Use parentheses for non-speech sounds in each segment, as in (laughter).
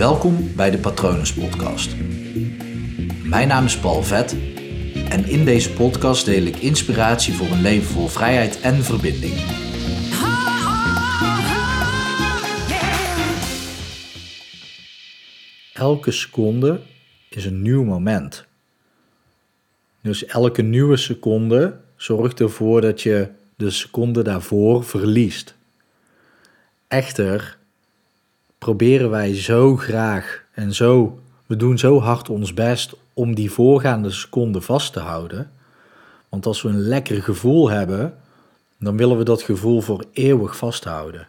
Welkom bij de Patronus Podcast. Mijn naam is Paul Vet en in deze podcast deel ik inspiratie voor een leven vol vrijheid en verbinding. Elke seconde is een nieuw moment. Dus elke nieuwe seconde zorgt ervoor dat je de seconde daarvoor verliest. Echter proberen wij zo graag en zo, we doen zo hard ons best om die voorgaande seconde vast te houden. Want als we een lekker gevoel hebben, dan willen we dat gevoel voor eeuwig vasthouden.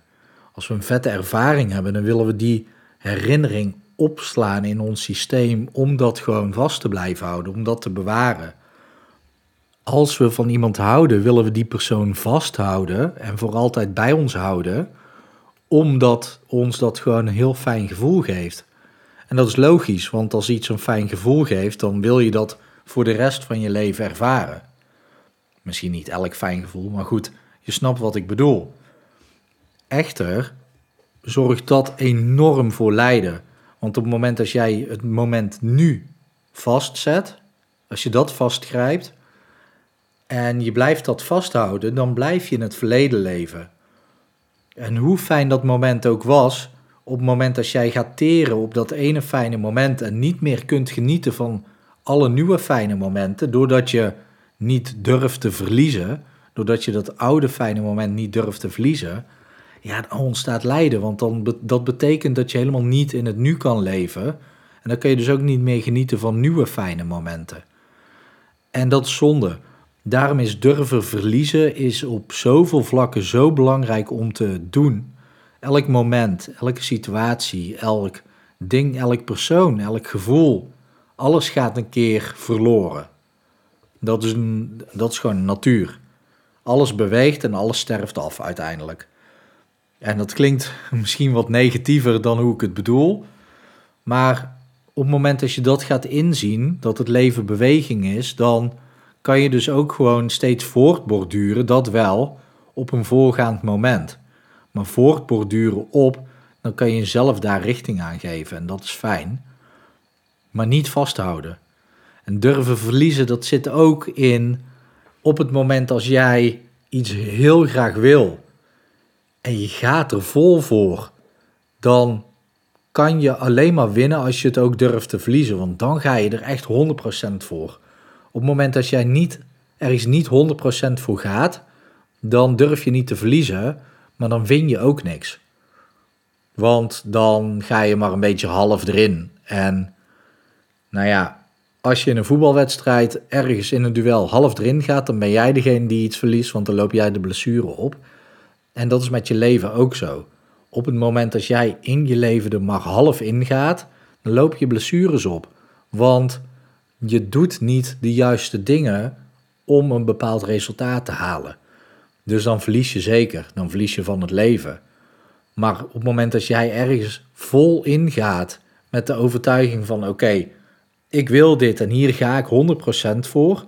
Als we een vette ervaring hebben, dan willen we die herinnering opslaan in ons systeem om dat gewoon vast te blijven houden, om dat te bewaren. Als we van iemand houden, willen we die persoon vasthouden en voor altijd bij ons houden, omdat ons dat gewoon een heel fijn gevoel geeft. En dat is logisch, want als iets een fijn gevoel geeft, dan wil je dat voor de rest van je leven ervaren. Misschien niet elk fijn gevoel, maar goed, je snapt wat ik bedoel. Echter zorgt dat enorm voor lijden. Want op het moment dat jij het moment nu vastzet, als je dat vastgrijpt en je blijft dat vasthouden, dan blijf je in het verleden leven. En hoe fijn dat moment ook was, op het moment dat jij gaat teren op dat ene fijne moment en niet meer kunt genieten van alle nieuwe fijne momenten, doordat je niet durft te verliezen, doordat je dat oude fijne moment niet durft te verliezen, ja, dan ontstaat lijden. Want dan, dat betekent dat je helemaal niet in het nu kan leven. En dan kun je dus ook niet meer genieten van nieuwe fijne momenten. En dat is zonde. Daarom is durven verliezen is op zoveel vlakken zo belangrijk om te doen. Elk moment, elke situatie, elk ding, elk persoon, elk gevoel, alles gaat een keer verloren. Dat is, dat is gewoon natuur. Alles beweegt en alles sterft af uiteindelijk. En dat klinkt (laughs) misschien wat negatiever dan hoe ik het bedoel. Maar op het moment dat je dat gaat inzien, dat het leven beweging is, dan kan je dus ook gewoon steeds voortborduren, dat wel, op een voorgaand moment. Maar voortborduren op, dan kan je zelf daar richting aan geven en dat is fijn. Maar niet vasthouden. En durven verliezen, dat zit ook in op het moment als jij iets heel graag wil en je gaat er vol voor, dan kan je alleen maar winnen als je het ook durft te verliezen. Want dan ga je er echt 100% voor. Op het moment dat jij niet, ergens niet 100% voor gaat, dan durf je niet te verliezen, maar dan win je ook niks. Want dan ga je maar een beetje half erin. En nou ja, als je in een voetbalwedstrijd ergens in een duel half erin gaat, dan ben jij degene die iets verliest, want dan loop jij de blessure op. En dat is met je leven ook zo. Op het moment dat jij in je leven er maar half in gaat, dan loop je blessures op. Want je doet niet de juiste dingen om een bepaald resultaat te halen. Dus dan verlies je zeker, dan verlies je van het leven. Maar op het moment dat jij ergens vol ingaat met de overtuiging van oké, ik wil dit en hier ga ik 100% voor.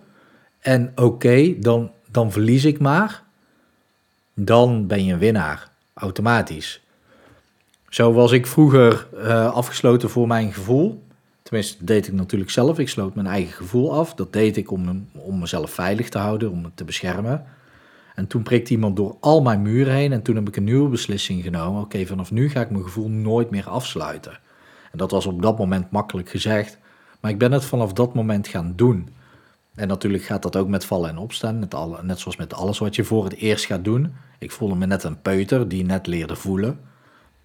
En oké, dan, dan verlies ik maar. Dan ben je een winnaar, automatisch. Zo was ik vroeger uh, afgesloten voor mijn gevoel. Tenminste, dat deed ik natuurlijk zelf. Ik sloot mijn eigen gevoel af. Dat deed ik om, om mezelf veilig te houden, om het te beschermen. En toen prikte iemand door al mijn muren heen en toen heb ik een nieuwe beslissing genomen. Oké, vanaf nu ga ik mijn gevoel nooit meer afsluiten. En dat was op dat moment makkelijk gezegd, maar ik ben het vanaf dat moment gaan doen. En natuurlijk gaat dat ook met vallen en opstaan, net, alle, net zoals met alles wat je voor het eerst gaat doen. Ik voelde me net een peuter die net leerde voelen.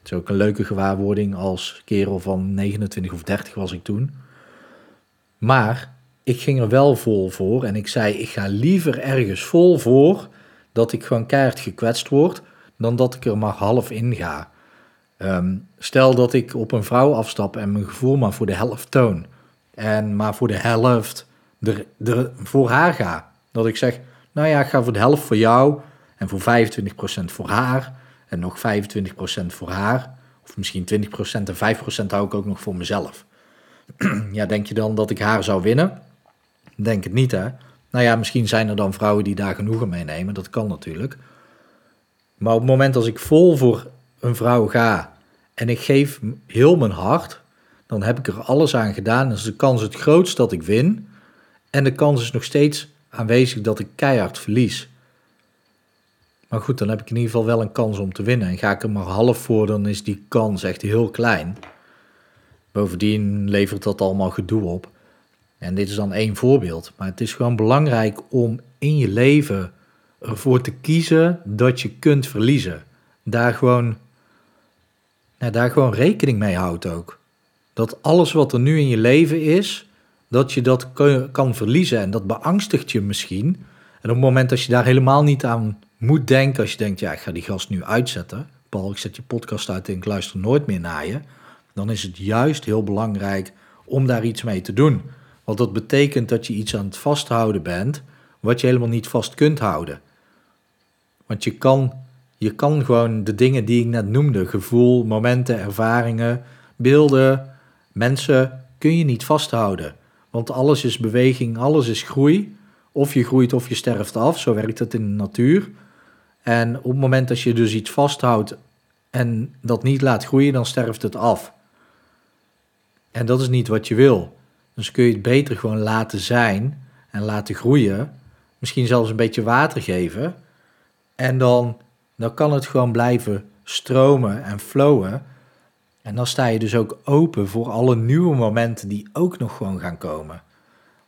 Is ook een leuke gewaarwording als kerel van 29 of 30 was ik toen. Maar ik ging er wel vol voor en ik zei: ik ga liever ergens vol voor dat ik gewoon keihard gekwetst word, dan dat ik er maar half in ga. Ehm, stel dat ik op een vrouw afstap en mijn gevoel maar voor de helft toon. En maar voor de helft voor haar ga. Dat ik zeg, nou ja, ik ga voor de helft voor jou en voor 25% voor haar en nog 25% voor haar. Of misschien 20% en 5% hou ik ook nog voor mezelf. (clears throat) ja, denk je dan dat ik haar zou winnen? Denk het niet, hè? Nou ja, misschien zijn er dan vrouwen die daar genoegen mee nemen. Dat kan natuurlijk. Maar op het moment als ik vol voor een vrouw ga en ik geef heel mijn hart, dan heb ik er alles aan gedaan. Is de kans het grootst dat ik win. En de kans is nog steeds aanwezig dat ik keihard verlies. Maar goed, dan heb ik in ieder geval wel een kans om te winnen. En ga ik er maar half voor, dan is die kans echt heel klein. Bovendien levert dat allemaal gedoe op. En dit is dan één voorbeeld. Maar het is gewoon belangrijk om in je leven ervoor te kiezen dat je kunt verliezen. Daar gewoon, nou, daar gewoon rekening mee houdt ook. Dat alles wat er nu in je leven is, dat je dat kan verliezen. En dat beangstigt je misschien. En op het moment dat je daar helemaal niet aan moet denken, als je denkt, ja, ik ga die gast nu uitzetten. Paul, ik zet je podcast uit en ik luister nooit meer naar je. Dan is het juist heel belangrijk om daar iets mee te doen. Want dat betekent dat je iets aan het vasthouden bent, wat je helemaal niet vast kunt houden. Want je kan, je kan gewoon de dingen die ik net noemde, gevoel, momenten, ervaringen, beelden, mensen, kun je niet vasthouden. Want alles is beweging, alles is groei. Of je groeit of je sterft af, zo werkt het in de natuur. En op het moment dat je dus iets vasthoudt en dat niet laat groeien, dan sterft het af. En dat is niet wat je wil. Dus kun je het beter gewoon laten zijn en laten groeien. Misschien zelfs een beetje water geven. En dan, dan kan het gewoon blijven stromen en flowen. En dan sta je dus ook open voor alle nieuwe momenten die ook nog gewoon gaan komen.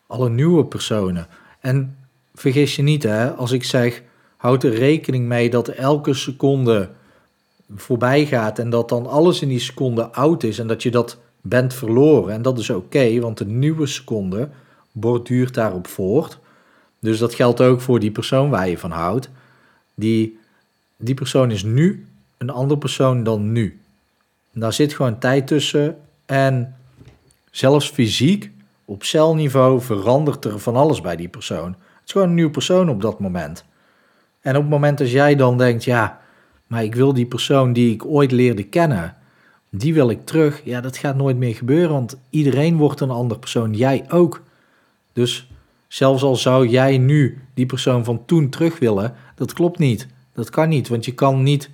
Alle nieuwe personen. En vergis je niet, hè, als ik zeg, houd er rekening mee dat elke seconde voorbij gaat en dat dan alles in die seconde oud is en dat je dat bent verloren. En dat is oké, want de nieuwe seconde borduurt daarop voort. Dus dat geldt ook voor die persoon waar je van houdt. Die, die persoon is nu een andere persoon dan nu. daar zit gewoon tijd tussen. En zelfs fysiek, op celniveau, verandert er van alles bij die persoon. Het is gewoon een nieuwe persoon op dat moment. En op het moment dat jij dan denkt, ja, maar ik wil die persoon die ik ooit leerde kennen, die wil ik terug. Ja, dat gaat nooit meer gebeuren, want iedereen wordt een ander persoon. Jij ook. Dus zelfs al zou jij nu die persoon van toen terug willen, dat klopt niet. Dat kan niet, want je kan niet,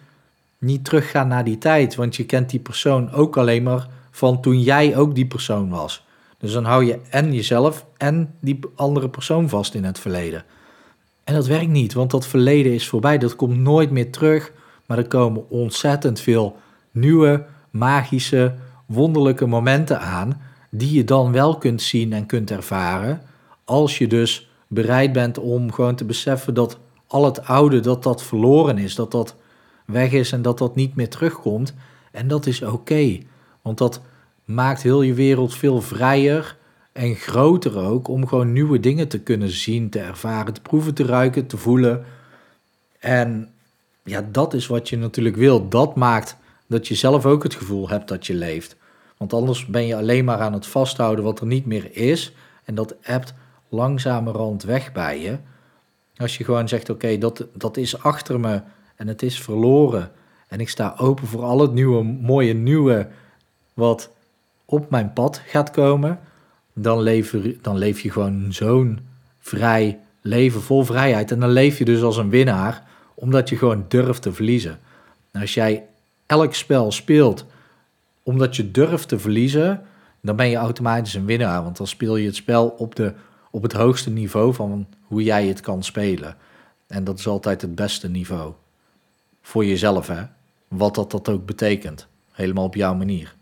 niet teruggaan naar die tijd, want je kent die persoon ook alleen maar van toen jij ook die persoon was. Dus dan hou je en jezelf en die andere persoon vast in het verleden. En dat werkt niet, want dat verleden is voorbij. Dat komt nooit meer terug. Maar er komen ontzettend veel nieuwe, magische, wonderlijke momenten aan. Die je dan wel kunt zien en kunt ervaren. Als je dus bereid bent om gewoon te beseffen dat al het oude, dat dat verloren is. Dat dat weg is en dat dat niet meer terugkomt. En dat is oké. want dat maakt heel je wereld veel vrijer en groter ook om gewoon nieuwe dingen te kunnen zien, te ervaren, te proeven, te ruiken, te voelen. En ja, dat is wat je natuurlijk wil. Dat maakt dat je zelf ook het gevoel hebt dat je leeft. Want anders ben je alleen maar aan het vasthouden wat er niet meer is. En dat hebt langzamerhand weg bij je. Als je gewoon zegt, oké, dat, dat is achter me en het is verloren. En ik sta open voor al het nieuwe, mooie nieuwe wat op mijn pad gaat komen dan leef, dan leef je gewoon zo'n vrij leven vol vrijheid. En dan leef je dus als een winnaar, omdat je gewoon durft te verliezen. En als jij elk spel speelt omdat je durft te verliezen, dan ben je automatisch een winnaar. Want dan speel je het spel op, de, op het hoogste niveau van hoe jij het kan spelen. En dat is altijd het beste niveau. Voor jezelf, hè. Wat dat, dat ook betekent. Helemaal op jouw manier.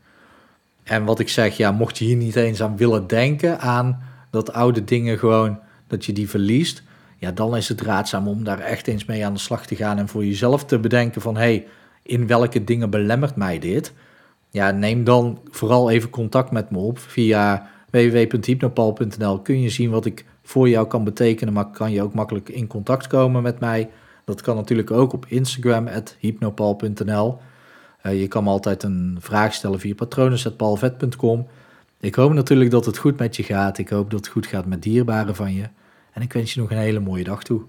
En wat ik zeg, ja, mocht je hier niet eens aan willen denken, aan dat oude dingen gewoon, dat je die verliest, ja, dan is het raadzaam om daar echt eens mee aan de slag te gaan en voor jezelf te bedenken van, hé, hey, in welke dingen belemmert mij dit? Ja, neem dan vooral even contact met me op via www.hypnopal.nl kun je zien wat ik voor jou kan betekenen, maar kan je ook makkelijk in contact komen met mij. Dat kan natuurlijk ook op Instagram, hypnopal.nl. Eh, je kan me altijd een vraag stellen via patronen.palvet.com. Ik hoop natuurlijk dat het goed met je gaat. Ik hoop dat het goed gaat met dierbaren van je. En ik wens je nog een hele mooie dag toe.